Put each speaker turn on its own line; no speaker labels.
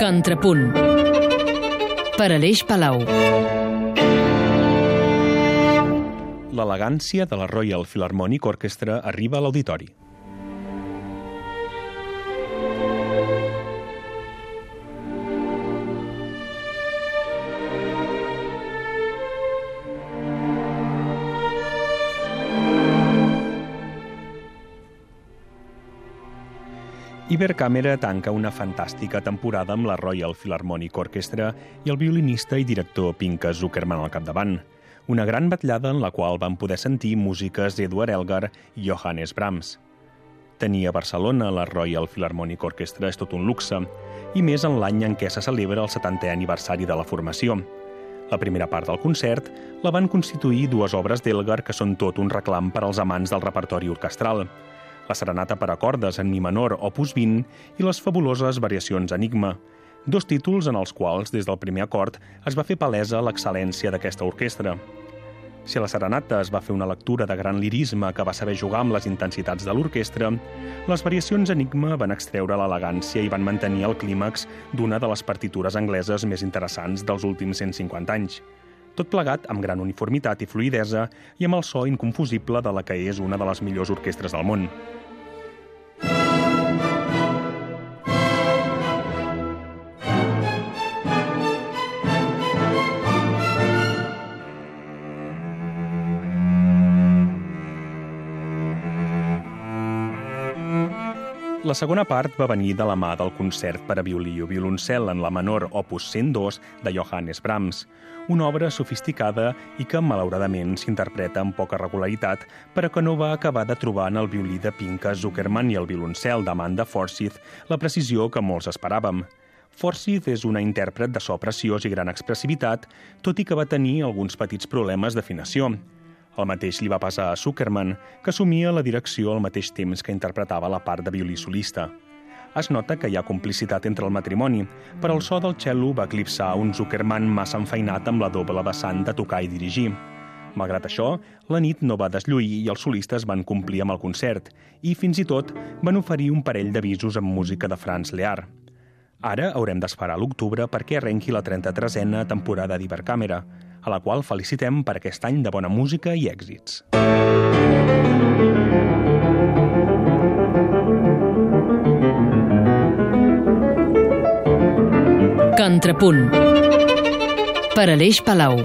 Contrapunt. Per Aleix Palau.
L'elegància de la Royal Philharmonic Orchestra arriba a l'auditori. Ibercàmera tanca una fantàstica temporada amb la Royal Philharmonic Orchestra i el violinista i director Pinka Zuckerman al capdavant. Una gran batllada en la qual van poder sentir músiques d'Edward Elgar i Johannes Brahms. Tenir a Barcelona la Royal Philharmonic Orchestra és tot un luxe, i més en l'any en què se celebra el 70è aniversari de la formació. La primera part del concert la van constituir dues obres d'Elgar que són tot un reclam per als amants del repertori orquestral, la serenata per a cordes en mi menor, opus 20, i les fabuloses variacions Enigma, dos títols en els quals, des del primer acord, es va fer palesa l'excel·lència d'aquesta orquestra. Si a la serenata es va fer una lectura de gran lirisme que va saber jugar amb les intensitats de l'orquestra, les variacions Enigma van extreure l'elegància i van mantenir el clímax d'una de les partitures angleses més interessants dels últims 150 anys tot plegat amb gran uniformitat i fluidesa i amb el so inconfusible de la que és una de les millors orquestres del món. La segona part va venir de la mà del concert per a violí o violoncel en la menor opus 102 de Johannes Brahms, una obra sofisticada i que, malauradament, s'interpreta amb poca regularitat, però que no va acabar de trobar en el violí de Pinka Zuckerman i el violoncel d'Amanda Forsyth la precisió que molts esperàvem. Forsyth és una intèrpret de so preciós i gran expressivitat, tot i que va tenir alguns petits problemes d'afinació. El mateix li va passar a Zuckerman, que assumia la direcció al mateix temps que interpretava la part de violí solista. Es nota que hi ha complicitat entre el matrimoni, però el so del cello va eclipsar un Zuckerman massa enfeinat amb la doble vessant de tocar i dirigir. Malgrat això, la nit no va deslluir i els solistes van complir amb el concert i, fins i tot, van oferir un parell d'avisos amb música de Franz Lear. Ara haurem d'esperar l'octubre perquè arrenqui la 33a temporada d'Hipercàmera, a la qual felicitem per aquest any de bona música i èxits.
Contrapunt per Aleix Palau